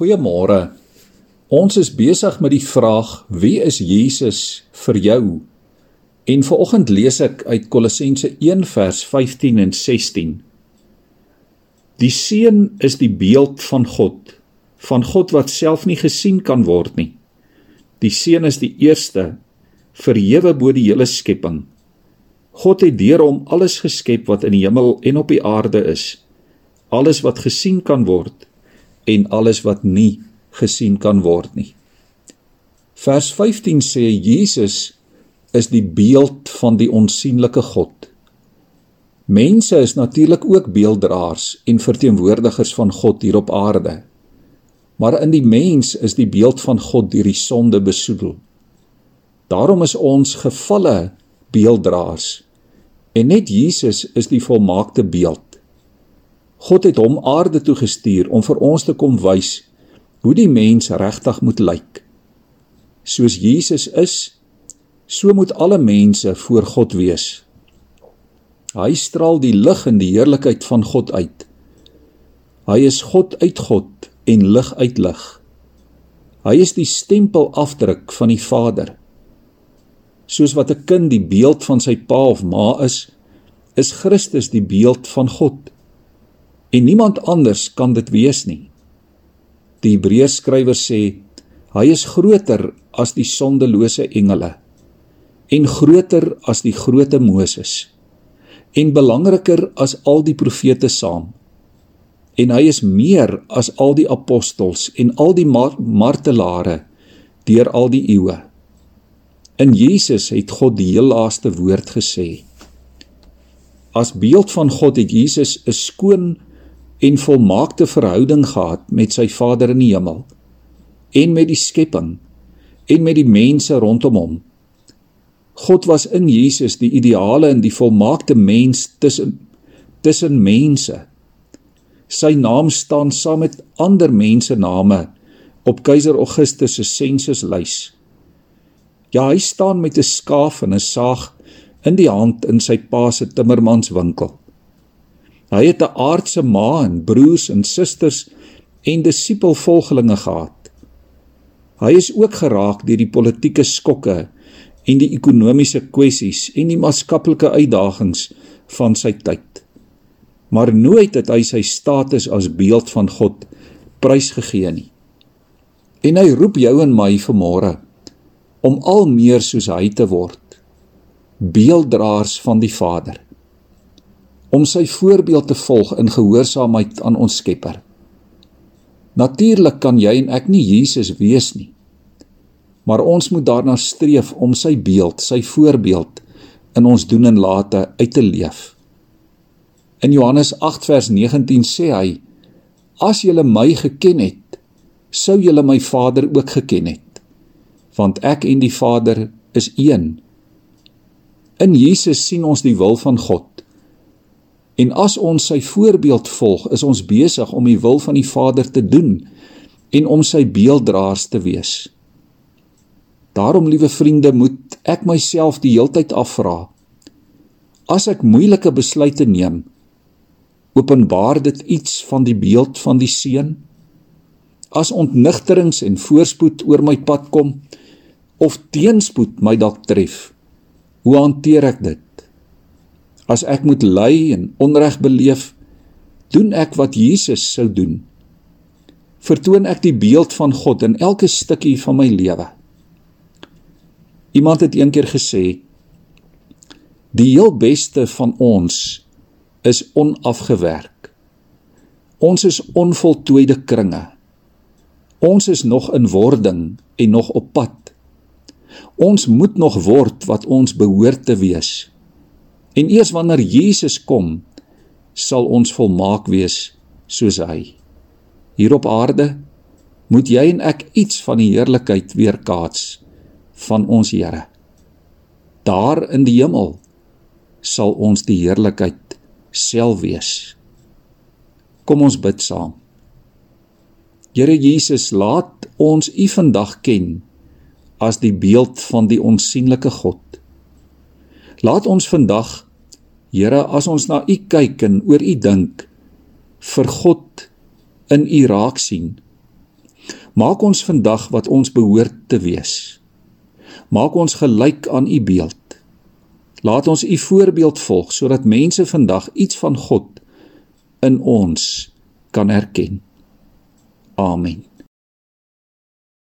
Goeiemôre. Ons is besig met die vraag: Wie is Jesus vir jou? En vanoggend lees ek uit Kolossense 1 vers 15 en 16. Die seun is die beeld van God, van God wat self nie gesien kan word nie. Die seun is die eerste verhewe bo die hele skepping. God het deur hom alles geskep wat in die hemel en op die aarde is. Alles wat gesien kan word en alles wat nie gesien kan word nie. Vers 15 sê Jesus is die beeld van die onsigbare God. Mense is natuurlik ook beelddraers en verteenwoordigers van God hier op aarde. Maar in die mens is die beeld van God deur die sonde besoedel. Daarom is ons gefalle beelddraers en net Jesus is die volmaakte beeld. God het hom aarde toe gestuur om vir ons te kom wys hoe die mens regtig moet lyk. Soos Jesus is, so moet alle mense voor God wees. Hy straal die lig en die heerlikheid van God uit. Hy is God uit God en lig uit lig. Hy is die stempelafdruk van die Vader. Soos wat 'n kind die beeld van sy pa of ma is, is Christus die beeld van God en niemand anders kan dit wees nie. Die Hebreërskrywer sê hy is groter as die sondelose engele en groter as die groote Moses en belangriker as al die profete saam. En hy is meer as al die apostels en al die mar martelare deur al die eeue. In Jesus het God die heel laaste woord gesê. As beeld van God het Jesus 'n skoon en volmaakte verhouding gehad met sy Vader in die hemel en met die skepping en met die mense rondom hom. God was in Jesus die ideale en die volmaakte mens tussen tussen mense. Sy naam staan saam met ander mense name op keiser Augustus se sensuslys. Ja, hy staan met 'n skaaf en 'n saag in die hand in sy pa se timmermanswinkel. Hy het 'n aardse ma en broers en susters en disipelvolgelinge gehad. Hy is ook geraak deur die politieke skokke en die ekonomiese kwessies en die maatskaplike uitdagings van sy tyd. Maar nooit het hy sy status as beeld van God prysgegee nie. En hy roep jou en my vanmôre om al meer soos hy te word, beelddraers van die Vader om sy voorbeeld te volg in gehoorsaamheid aan ons Skepper. Natuurlik kan jy en ek nie Jesus wees nie. Maar ons moet daarna streef om sy beeld, sy voorbeeld in ons doen en late uit te leef. In Johannes 8 vers 19 sê hy: As julle my geken het, sou julle my Vader ook geken het, want ek en die Vader is een. In Jesus sien ons die wil van God En as ons sy voorbeeld volg, is ons besig om die wil van die Vader te doen en om sy beelddraers te wees. Daarom, liewe vriende, moet ek myself die heeltyd afvra: As ek moeilike besluite neem, openbaar dit iets van die beeld van die seun? As ontnigterings en voorspoed oor my pad kom of teenspoed my dalk tref, hoe hanteer ek dit? As ek moet ly en onreg beleef, doen ek wat Jesus sou doen. Vertoon ek die beeld van God in elke stukkie van my lewe. Iemand het eendag gesê: Die heel beste van ons is onafgewerk. Ons is onvoltooide kringe. Ons is nog in wording en nog op pad. Ons moet nog word wat ons behoort te wees. En eers wanneer Jesus kom, sal ons volmaak wees soos hy. Hier op aarde moet jy en ek iets van die heerlikheid weerkaats van ons Here. Daar in die hemel sal ons die heerlikheid self wees. Kom ons bid saam. Here Jesus, laat ons U vandag ken as die beeld van die onsigbare God. Laat ons vandag Here, as ons na U kyk en oor U dink, vir God in U raak sien Maak ons vandag wat ons behoort te wees. Maak ons gelyk aan u beeld. Laat ons u voorbeeld volg sodat mense vandag iets van God in ons kan erken. Amen.